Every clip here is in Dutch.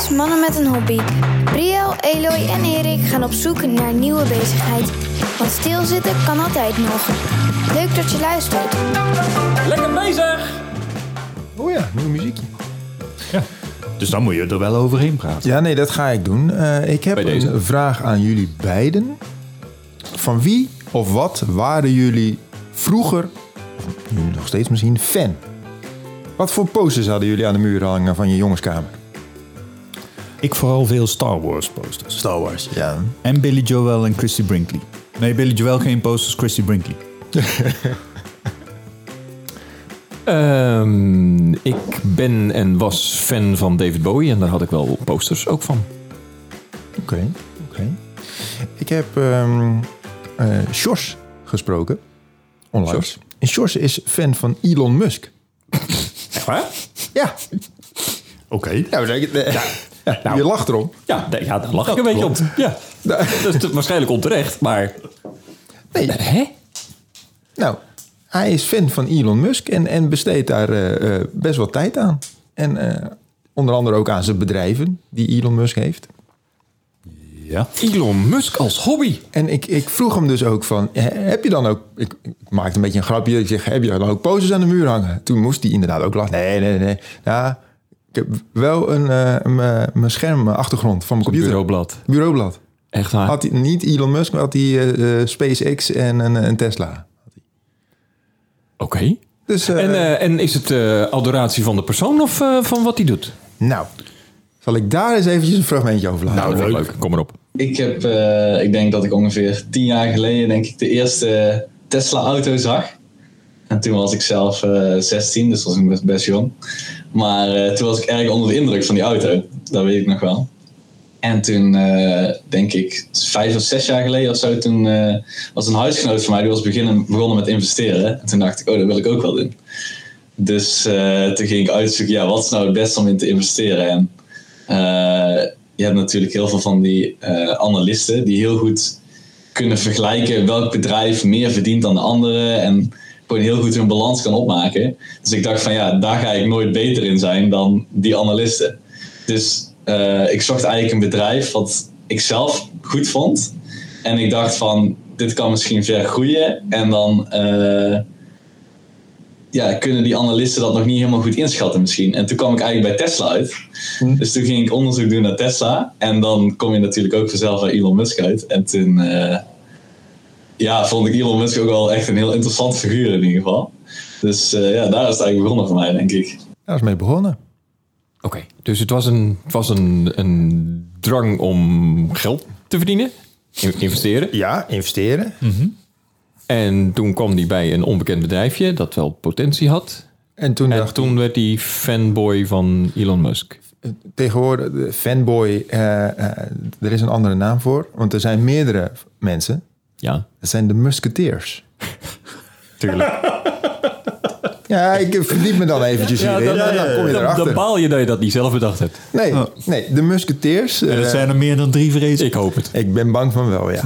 is Mannen met een Hobby. Briel, Eloy en Erik gaan op zoek naar een nieuwe bezigheid. Want stilzitten kan altijd nog. Leuk dat je luistert. Lekker bezig! Oh ja, nieuw muziekje. Dus dan moet je er wel overheen praten. Ja, nee, dat ga ik doen. Eh, ik heb een vraag aan jullie beiden. Van wie of wat waren jullie vroeger, of nu nog steeds misschien, fan? Wat voor posters hadden jullie aan de muur hangen van je jongenskamer? Ik vooral veel Star Wars posters. Star Wars. Ja. En Billy Joel en Christy Brinkley. Nee, Billy Joel geen posters, Christy Brinkley. Ehm, ik ben en was fan van David Bowie en daar had ik wel posters ook van. Oké, oké. Ik heb ehm eh, Sjors gesproken. Online. Sjors? En Sjors is fan van Elon Musk. Waar? Ja. Oké. Nou, zeg ik, ja, nou. je lacht erom. Ja, nee, ja, daar lach ik een beetje om. Ja, dat is waarschijnlijk onterecht, maar... Nee, Hè? Nou, hij is fan van Elon Musk en, en besteedt daar eh, eh, best wel tijd aan. En eh, onder andere ook aan zijn bedrijven die Elon Musk heeft. Ja. Elon Musk als hobby. En ik, ik vroeg hem dus ook van, he- heb je dan ook... Ik, ik maakte een beetje een grapje. Ik zeg, heb je dan ook posters aan de muur hangen? Toen moest hij inderdaad ook lachen. Nee, nee, nee. Ja, ik heb wel een, eh, mijn- schermachtergrond van mijn computer. Bureaublad. Bureaublad. Echt waar? Had hij niet Elon Musk, maar had hij eh, eh, SpaceX en een, een Tesla. Oké. Dus, eh, En, eh, en is het eh, adoratie van de persoon of eh, van wat hij doet? nou, zal ik daar eens eventjes een fragmentje over laten? Nou, leuk. leuk. Kom maar op. Ik heb, eh, ik denk dat ik ongeveer tien jaar geleden, denk ik, de eerste Tesla-auto zag. En toen was ik zelf eh 16, dus was ik best, jong. Maar eh, toen was ik erg onder de indruk van die auto. Dat weet ik nog wel. En toen, eh, denk ik, vijf of zes jaar geleden of zo, toen was een huisgenoot van mij, die was beginnen, begonnen met investeren. En toen dacht ik, oh, dat wil ik ook wel doen. Dus toen ging ik uitzoeken, ja, wat is nou het beste om in te investeren? En je hebt natuurlijk heel veel van die analisten die heel goed kunnen vergelijken welk bedrijf meer verdient dan de andere en gewoon heel goed hun balans kan opmaken. Dus ik dacht van ja, daar ga ik nooit beter in zijn dan die analisten. Dus eh, ik zocht eigenlijk een bedrijf wat ik zelf goed vond. En ik dacht van, dit kan misschien ver groeien. En dan eh, ja, kunnen die analisten dat nog niet helemaal goed inschatten misschien. En toen kwam ik eigenlijk bij Tesla uit. Dus toen ging ik onderzoek doen naar Tesla. En dan kom je natuurlijk ook vanzelf bij Elon Musk uit. En toen eh, ja, vond ik Elon Musk ook wel echt een heel interessant figuur in ieder geval. Dus eh, ja, daar is het eigenlijk begonnen voor mij, denk ik. Daar is mee begonnen. Oké, dus het was, een, het was een, een drang om geld te verdienen, in- investeren. Ja, investeren. En toen kwam hij bij een onbekend bedrijfje dat wel potentie had. En toen En dacht toen werd hij fanboy van Elon Musk. tegenwoordig, de fanboy, eh, eh, er is een andere naam voor. Want er zijn meerdere mensen. Ja, Dat zijn de musketeers. tuurlijk. Ja, ik verdiep me dan eventjes hierin. dan, en dan kom je dan, erachter. dan baal je dat je dat niet zelf bedacht hebt. Nee, nee, de musketeers. En dat eh, zijn er meer dan drie vrezen. Ik hoop het. Ik ben bang van wel, ja.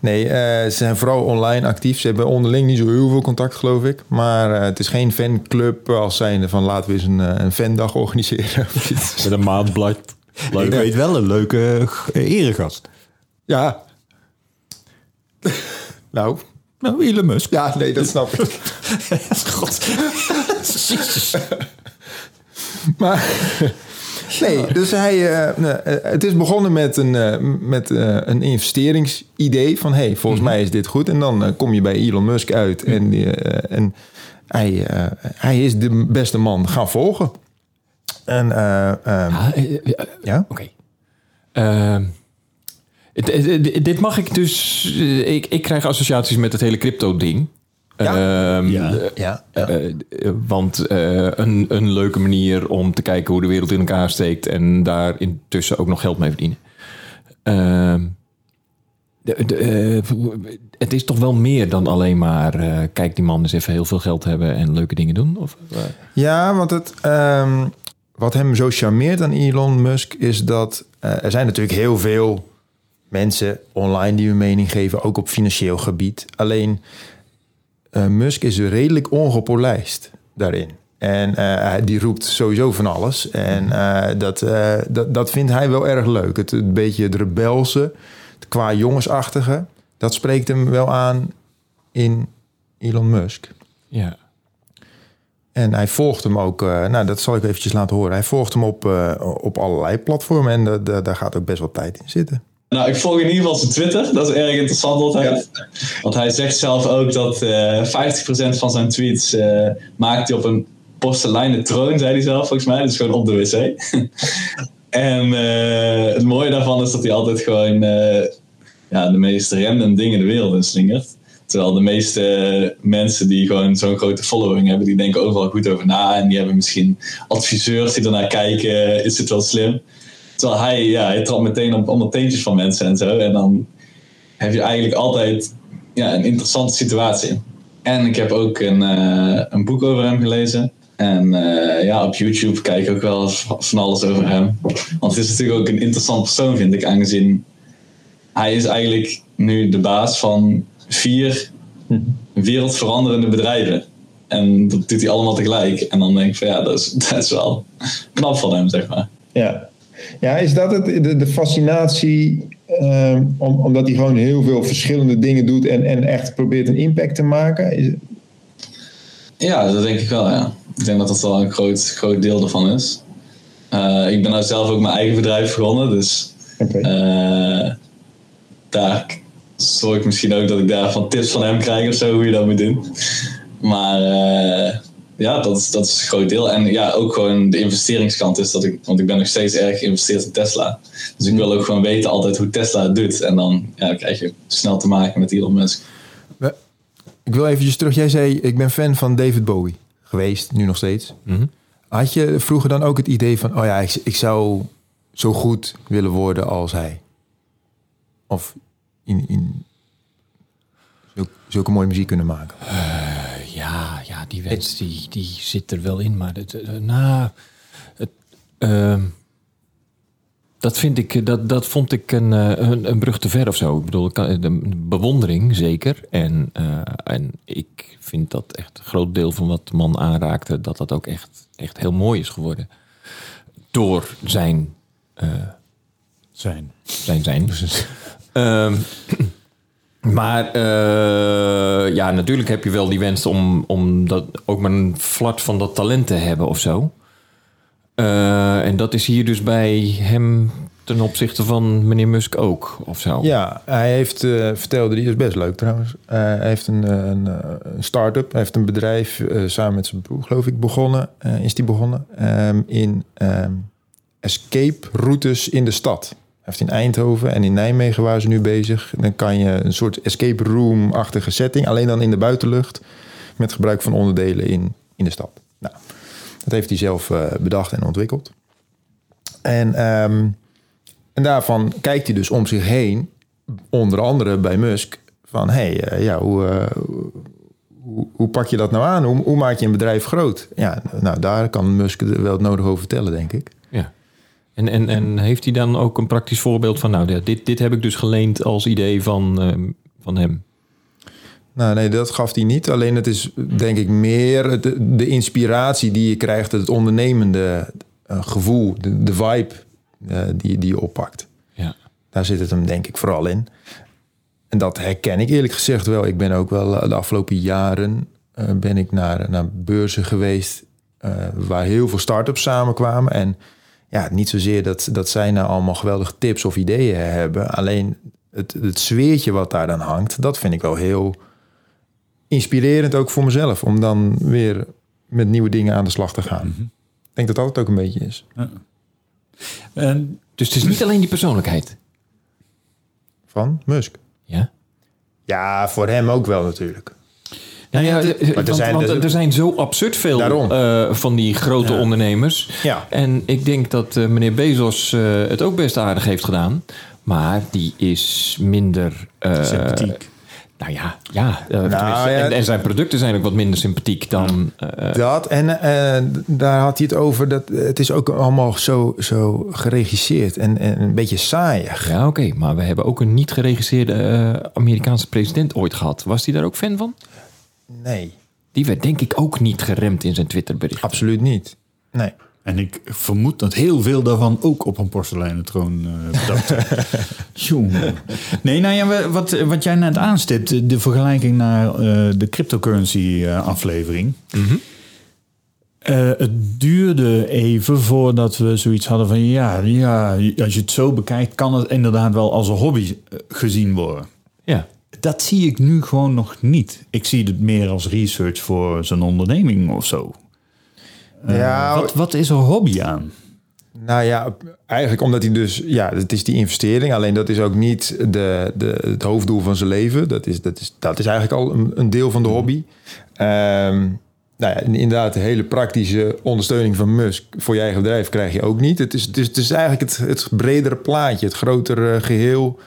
Nee, eh, ze zijn vooral online actief. Ze hebben onderling niet zo heel veel contact, geloof ik. Maar eh, het is geen fanclub als zijnde van laten we eens een, een fandag organiseren. of iets. Met een maandblad. Ik weet wel een leuke eregast. ja. Nou, Nou, Elon Musk. ja, nee, dat snap ik. God. Maar nee, dus hij, eh, eh, het is begonnen met een, eh, met, eh, een investeringsidee van hey, volgens mij is dit goed. En dan eh, kom je bij Elon Musk uit en, eh, en hij, eh, hij is de beste man gaan volgen. En eh, eh, Ah, eh, eh, eh, ja, Oké. Ehm, het- het- dit mag ik dus... eh, ik, ik krijg associaties met het hele crypto-ding. Ja. Ehm, Ja. eh, ja, ja. eh, eh, want eh, een, een leuke manier om te kijken hoe de wereld in elkaar steekt... en daar intussen ook nog geld mee verdienen. Ehm, de, de, het is toch wel meer dan alleen maar... eh, kijk, die man eens even heel veel geld hebben en leuke dingen doen? Of, Ja, want het, ehm, wat hem zo charmeert aan Elon Musk is dat er zijn natuurlijk heel veel mensen online die hun mening geven, ook op financieel gebied. Alleen eh, Musk is redelijk ongepolijst daarin. En eh, die roept sowieso van alles. En eh, dat, dat, dat vindt hij wel erg leuk. Het, een beetje het rebelse, het qua jongensachtige. Dat spreekt hem wel aan in Elon Musk. Ja. En hij volgt hem ook, nou dat zal ik eventjes laten horen. Hij volgt hem op, op allerlei platformen en da- da- daar gaat ook best wel tijd in zitten. Nou, ik volg in ieder geval zijn Twitter. Dat is erg interessant altijd. Want hij zegt zelf ook dat eh 50% van zijn tweets eh, maakt hij op een porseleinen troon, zei hij zelf volgens mij. Dus gewoon op de wc. en eh, het mooie daarvan is dat hij altijd gewoon eh, ja, de meest random dingen de wereld in slingert. Terwijl de meeste mensen die gewoon zo'n grote following hebben, die denken overal goed over na. En die hebben misschien adviseurs die ernaar kijken. Is het wel slim? Terwijl hij, ja, hij trapt meteen op allemaal teentjes van mensen en zo. En dan heb je eigenlijk altijd ja, een interessante situatie. En ik heb ook een, eh, een boek over hem gelezen. En eh, ja, op YouTube kijk ik ook wel van alles over hem. Want het is natuurlijk ook een interessant persoon, vind ik, aangezien hij is eigenlijk nu de baas van vier wereldveranderende bedrijven. En dat doet hij allemaal tegelijk. En dan denk ik van ja, dat is, dat is wel knap van hem, zeg maar. Ja. Ja, is dat het, de, de fascinatie, ehm, om, omdat hij gewoon heel veel verschillende dingen doet en, en echt probeert een impact te maken? Is, Ja, dat denk ik wel, ja. Ik denk dat dat wel een groot, groot deel ervan is. Eh, ik ben nou zelf ook mijn eigen bedrijf begonnen, dus Oké. eh, daar zorg ik misschien ook dat ik daarvan tips van hem krijg of zo, hoe je dat moet doen. Maar eh, ja, dat is, dat is een groot deel. En ja, ook gewoon de investeringskant is dat ik, want ik ben nog steeds erg geïnvesteerd in Tesla. Dus ik wil ook gewoon weten altijd hoe Tesla het doet. En dan ja, krijg je snel te maken met Elon Musk. Ik wil eventjes terug. Jij zei, ik ben fan van David Bowie geweest, nu nog steeds. Had je vroeger dan ook het idee van, oh ja, ik, ik zou zo goed willen worden als hij? Of in, in zulke, zulke mooie muziek kunnen maken? Ja, ja, die wens die, die zit er wel in. Maar het, nou, het, ehm, dat, vind ik, dat, dat vond ik een, eh, een, een brug te ver of zo. Ik bedoel, bewondering zeker. En, eh, en ik vind dat echt een groot deel van wat de man aanraakte... dat dat ook echt, echt heel mooi is geworden. Door zijn Zijn. zijn zijn. Ehm, maar eh, ja, natuurlijk heb je wel die wens om, om dat, ook maar een flart van dat talent te hebben of zo. Eh, en dat is hier dus bij hem ten opzichte van meneer Musk ook, of zo. Ja, hij heeft, eh, vertelde die, is best leuk trouwens. Hij heeft een, een, een start-up, hij heeft een bedrijf samen met zijn broer, geloof ik, begonnen. is die begonnen ehm, in ehm, escape routes in de stad. Heeft in Eindhoven en in Nijmegen waren ze nu bezig. Dan kan je een soort escape room-achtige setting, alleen dan in de buitenlucht, met gebruik van onderdelen in, in de stad. Nou, dat heeft hij zelf eh, bedacht en ontwikkeld. En ehm, en daarvan kijkt hij dus om zich heen, onder andere bij Musk, van hey, eh, ja, hoe, eh, hoe, hoe pak je dat nou aan? Hoe, hoe maak je een bedrijf groot? Ja, nou, daar kan Musk wel het nodig over vertellen, denk ik. En, en, en heeft hij dan ook een praktisch voorbeeld van... nou, dit, dit heb ik dus geleend als idee van, ehm, van hem? Nou, nee, dat gaf hij niet. Alleen het is, denk ik, meer het- de inspiratie die je krijgt, het ondernemende eh, gevoel, de, de vibe eh, die, die je oppakt. Ja. Daar zit het hem denk ik vooral in. En dat herken ik eerlijk gezegd wel. Ik ben ook wel eh, de afgelopen jaren ben ik naar, naar beurzen geweest waar heel veel start-ups samenkwamen. En ja, niet zozeer dat, dat zij nou allemaal geweldige tips of ideeën hebben. Alleen het, het sfeertje wat daar dan hangt, dat vind ik wel heel inspirerend ook voor mezelf. Om dan weer met nieuwe dingen aan de slag te gaan. Ik denk dat dat het ook een beetje is. En Dus het is niet alleen die persoonlijkheid. Van Musk. Ja? Ja, voor hem ook wel natuurlijk. Nou ja, eh, er want, zijn- want er- er zijn zo absurd veel eh, van die grote Ja. ondernemers. Ja. En ik denk dat eh, meneer Bezos het ook best aardig heeft gedaan. Maar die is minder... Sympathiek. Nou ja, ja, ja, en, en zijn producten zijn ook wat minder sympathiek dan... Dat en daar had hij het over. Dat het is ook allemaal zo, zo geregisseerd en, en een beetje saaiig. ja, oké. maar we hebben ook een niet geregisseerde Amerikaanse president ooit gehad. Was hij daar ook fan van? Nee. Die werd denk ik ook niet geremd in zijn Twitterbericht. Absoluut niet. Nee. En ik vermoed dat heel veel daarvan ook op een porseleinen troon eh bedacht. Jongen. Nee, nou ja, wat, wat jij net aanstipt, de vergelijking naar eh, de cryptocurrency eh, aflevering. Eh, het duurde even voordat we zoiets hadden van ja, ja, als je het zo bekijkt, kan het inderdaad wel als een hobby gezien worden. Ja. Dat zie ik nu gewoon nog niet. Ik zie het meer als research voor zijn onderneming of zo. Eh, Ja, wat, wat is er hobby aan? Nou ja, eigenlijk omdat hij dus... Ja, het is die investering. Alleen dat is ook niet de, de, het hoofddoel van zijn leven. Dat is, dat is, dat is eigenlijk al een, een deel van de hobby. Ehm, nou ja, inderdaad, de hele praktische ondersteuning van Musk voor je eigen bedrijf krijg je ook niet. Het is, het is, het is eigenlijk het, het bredere plaatje, het grotere geheel.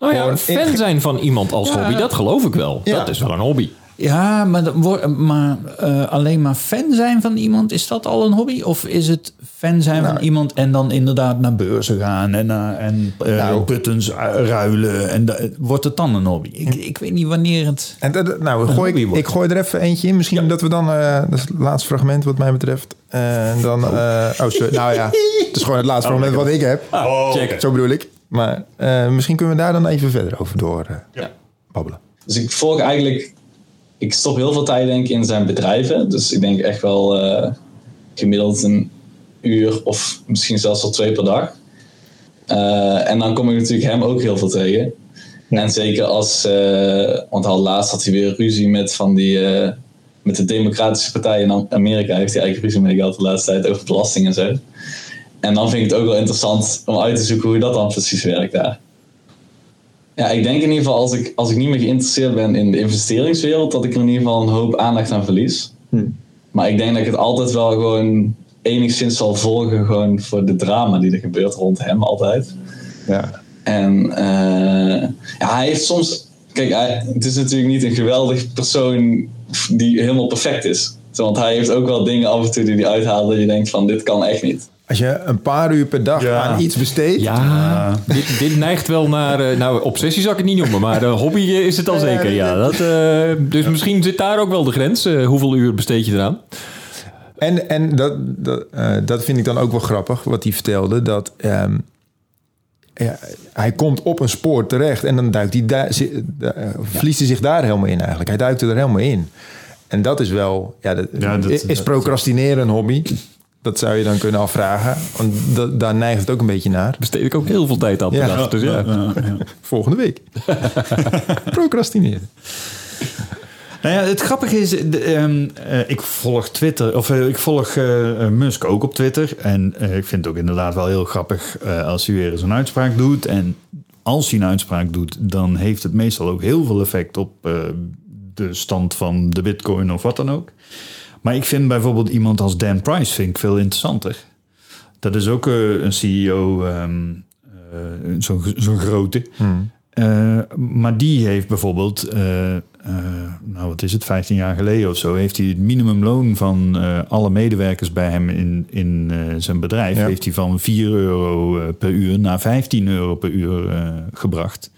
Nou ja, fan zijn van iemand als hobby, dat geloof ik wel. Ja. Dat is wel een hobby. Ja, maar, dat wordt- maar eh, alleen maar fan zijn van iemand, is dat al een hobby? Of is het fan zijn van iemand en dan inderdaad naar beurzen gaan en, naar en eh, Nou. buttons eh, ruilen? En wordt het dan een hobby? Ik, ik weet niet wanneer het... En dat, nou, Een gooi hobby ik, wordt. ik gooi er even eentje in. Misschien dat we dan... eh, dat is het laatste fragment wat mij betreft. En dan... eh, oh, sorry. Nou ja, het is gewoon het laatste fragment wat ik heb. check. Zo bedoel ik. Maar eh, misschien kunnen we daar dan even verder over door eh, babbelen. Dus ik volg eigenlijk, ik stop heel veel tijd denk ik in zijn bedrijven. Dus ik denk echt wel eh, gemiddeld een uur of misschien zelfs wel twee per dag. Eh, en dan kom ik natuurlijk hem ook heel veel tegen. En zeker als, eh, want al laatst had hij weer ruzie met van die, eh, met de Democratische Partij in Amerika. Heeft hij eigenlijk ruzie mee gehad de laatste tijd over belasting en zo. En dan vind ik het ook wel interessant om uit te zoeken hoe dat dan precies werkt daar. Ja, ik denk in ieder geval als ik, als ik niet meer geïnteresseerd ben in de investeringswereld, dat ik er in ieder geval een hoop aandacht aan verlies. Maar ik denk dat ik het altijd wel gewoon enigszins zal volgen, gewoon voor de drama die er gebeurt rond hem altijd. Ja. En eh, ja, hij heeft soms. Kijk, hij, het is natuurlijk niet een geweldig persoon die helemaal perfect is. Want hij heeft ook wel dingen af en toe die hij uithaalt dat je denkt van dit kan echt niet. Als je een paar uur per dag Ja. aan iets besteedt... Ja, dit, dit neigt wel naar... eh, nou, obsessie zou ik het niet noemen, maar eh, hobby eh, is het al zeker. Ja, dat, eh, dus misschien zit daar ook wel de grens. Hoeveel uur besteed je eraan? En, en dat, dat, eh, dat vind ik dan ook wel grappig, wat hij vertelde. Dat ehm, ja, hij komt op een spoor terecht en dan duikt hij daar, zi- da- verliest hij zich daar helemaal in eigenlijk. Hij duikt er helemaal in. En dat is wel... Ja, dat, Ja, dat- is procrastineren een hobby? Dat zou je dan kunnen afvragen. Want da- daar neigt het ook een beetje naar. Besteed ik ook heel veel tijd aan per Ja. dag. Dus ja. Ja, ja. Volgende week. procrastineren. Nou ja, het grappige is, de, ehm, eh, ik volg Twitter, of eh, ik volg eh, Musk ook op Twitter. En eh, ik vind het ook inderdaad wel heel grappig eh, als hij weer eens een uitspraak doet. En als hij een uitspraak doet, dan heeft het meestal ook heel veel effect op eh, de stand van de bitcoin of wat dan ook. Maar ik vind bijvoorbeeld iemand als Dan Price vind ik veel interessanter. Dat is ook eh, een CEO, ehm, eh, zo'n zo'n grote. Eh, maar die heeft bijvoorbeeld, nou wat is het, 15 jaar geleden of zo, heeft hij het minimumloon van alle medewerkers bij hem in, in zijn bedrijf, Ja. heeft hij van 4 euro per uur naar 15 euro per uur gebracht.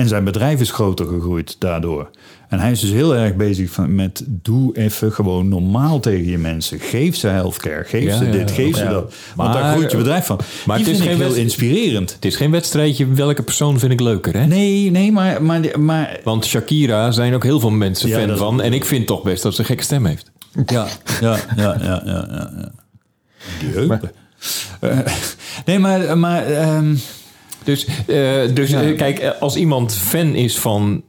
En zijn bedrijf is groter gegroeid daardoor. En hij is dus heel erg bezig van, met doe even gewoon normaal tegen je mensen. Geef ze healthcare, geef Ja, ze ja, dit, geef ja. ze dat. Want Maar- daar groeit je bedrijf van. maar Die het is geen heel inspirerend. Het is geen wedstrijdje welke persoon vind ik leuker, hè? Nee, nee, maar, maar, maar Want Shakira zijn ook heel veel mensen fan van. En ik vind toch best dat ze een gekke stem heeft. Ja, ja, ja, ja, ja. Die heupen. Eh, nee, maar, maar ehm, Dus, eh, dus eh, kijk, eh, als iemand fan is van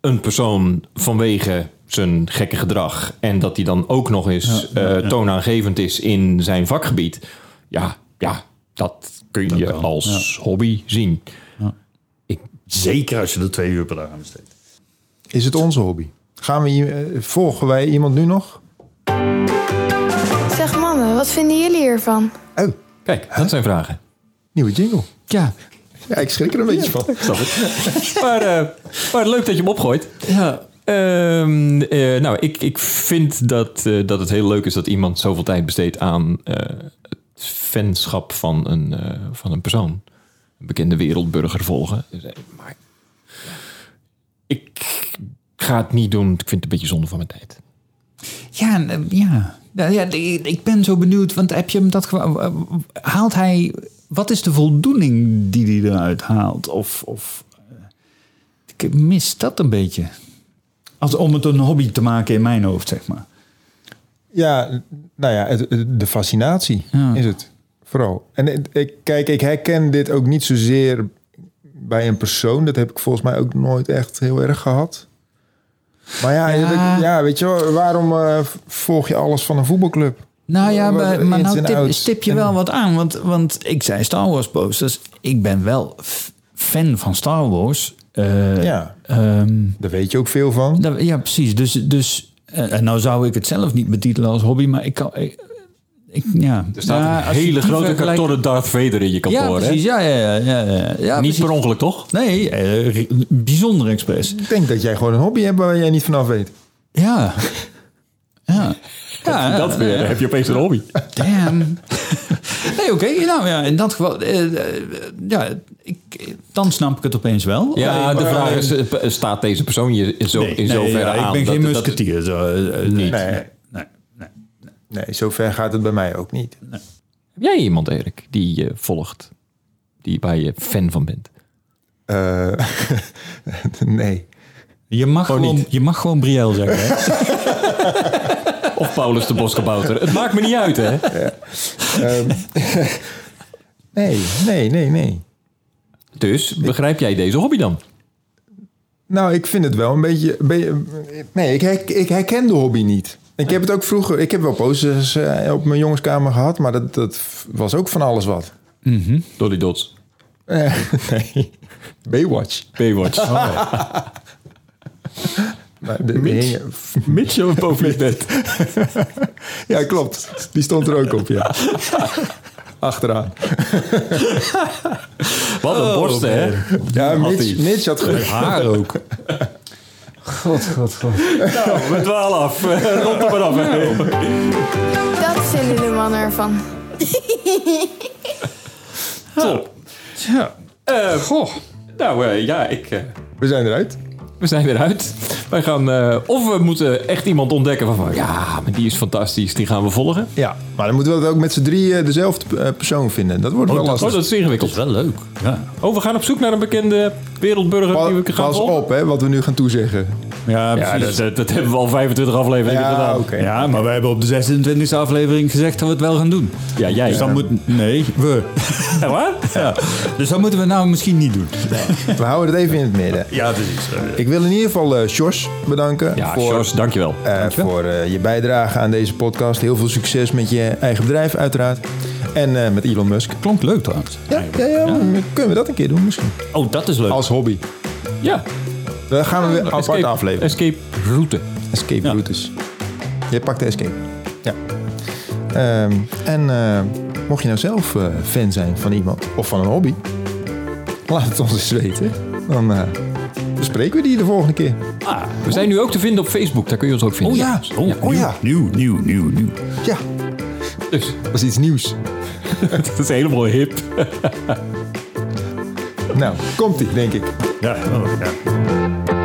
een persoon vanwege zijn gekke gedrag... en dat hij dan ook nog eens eh, toonaangevend is in zijn vakgebied... ja, ja dat kun je als hobby zien. zeker als je er twee uur per dag aan besteedt. Is het onze hobby? Gaan we, hier- volgen wij iemand nu nog? Zeg mannen, wat vinden jullie hiervan? Oh, Kijk, dat zijn vragen. nieuwe jingle. Ja, Ja, ik schrik er een beetje van. Snap het. maar, eh, maar leuk dat je hem opgooit. ja. Ehm, eh, nou, ik, ik vind dat, eh, dat het heel leuk is dat iemand zoveel tijd besteedt aan eh, het fanschap van een, eh, van een persoon. Een bekende wereldburger volgen. Dus, Maar ik ga het niet doen. Ik vind het een beetje zonde van mijn tijd. Ja, ja. Ja, ja, ik ik ben zo benieuwd, want heb je hem dat gewoon... Haalt hij... Wat is de voldoening die hij eruit haalt? Of, of eh, ik mis dat een beetje. Als, om het een hobby te maken in mijn hoofd, zeg maar. Ja, nou ja, het- de fascinatie Ja. is het vooral. En ik, kijk, ik herken dit ook niet zozeer bij een persoon. Dat heb ik volgens mij ook nooit echt heel erg gehad. Maar ja, Ja. weet je wel, waarom eh, volg je alles van een voetbalclub? Nou ja, maar, maar nou tip, stip je wel wat aan. Want, want ik zei Star Wars posters. Ik ben wel fan van Star Wars. Eh, Ja, ehm, daar weet je ook veel van. dat- ja, precies. Dus, dus eh, en nou zou ik het zelf niet betitelen als hobby, maar ik kan... Ik, ik- ja. Er staat Ja, een hele grote kartonnen Darth Vader in je Ja, kantoor, hè? precies. Ja, ja, ja. ja, ja, ja Niet precies. per ongeluk, toch? Nee, eh, bijzonder expres. Ik denk dat jij gewoon een hobby hebt waar jij niet vanaf weet. Ja. Ja. Ja, dat weer. Dan heb je opeens een hobby. Damn. nee, oké. nou ja, in dat geval... eh, eh, ja, ik, dan snap ik het opeens wel. Ja, de vraag is, eh, staat deze persoon je zo, Nee, in nee, zoverre ja, aan? Ik ben dat- geen dat- musketier. Zo, Niet. Nee, nee, nee. Nee, zover gaat het bij mij ook niet. Heb jij iemand, Erik, die je volgt? Die, waar je fan van bent? Eh, nee. Je mag Gewoon gewoon, niet. je mag gewoon Brielle zeggen. Hè? Of Paulus de Boskabouter? Het maakt me niet uit, hè? Ehm, nee, nee, nee, nee. Dus begrijp jij deze hobby dan? Nou, ik vind het wel een beetje... nee, ik, ik herken de hobby niet. Ik heb het ook vroeger... Ik heb wel posters eh, op mijn jongenskamer gehad... maar dat, dat was ook van alles wat. Dolly Dots. Eh, nee. Baywatch. Baywatch. Maar de- de hingen- Mitchell boven je bed. ja, klopt. Die stond er ook op, ja. Achteraan. Wat een borsten, hè? Ja, Had Mitch. Mitch had goed. Haar ook. Nou, we dwalen af. Rond er maar af. hè. Dat vinden de mannen ervan. Top. Ja. Eh, goh. Nou eh, ja, ik, eh, We zijn eruit. we zijn eruit. Wij gaan, eh, of we moeten echt iemand ontdekken waarvan, ja, maar die is fantastisch, die gaan we volgen. Ja, maar dan moeten we het ook met z'n drie dezelfde eh, persoon vinden. Dat wordt wel Oh, lastig. dat is ingewikkeld. wel leuk. Ja, Oh, we gaan op zoek naar een bekende wereldburger die we gaan Pas volgen. op, hè, wat we nu gaan toezeggen. Ja, dat, dat hebben we al 25 afleveringen Ja, gedaan. oké. Ja, maar we hebben op de 26e aflevering gezegd dat we het wel gaan doen. Ja, jij. Dus dan moet... Nee, we. Ja, waar? Ja. Dus dat moeten we nou misschien niet doen. We houden het even in het midden. Ja, precies. Ik wil in ieder geval eh Sjors bedanken Ja, voor, Sjors, dankjewel. eh, voor eh, je bijdrage aan deze podcast. Heel veel succes met je eigen bedrijf uiteraard. En eh, met Elon Musk. Klonk leuk trouwens. Ja, ja, ja, kunnen we dat een keer doen misschien. Oh, dat is leuk. Als hobby. Ja. Dan gaan we weer apart Escape, afleveren. Escape route. Escape Ja. routes. Je pakt de escape. Ja. Ehm, en eh, mocht je nou zelf eh, fan zijn van iemand of van een hobby, laat het ons eens weten. Dan eh, bespreken we die de volgende keer. Ah, we zijn nu ook te vinden op Facebook. Daar kun je ons ook vinden. Oh ja. Oh, Oh ja. Nieuw, nieuw, nieuw, nieuw. Ja, Dus dat is iets nieuws. dat is helemaal hip. Nou, komt ie, denk ik. Ja, ja.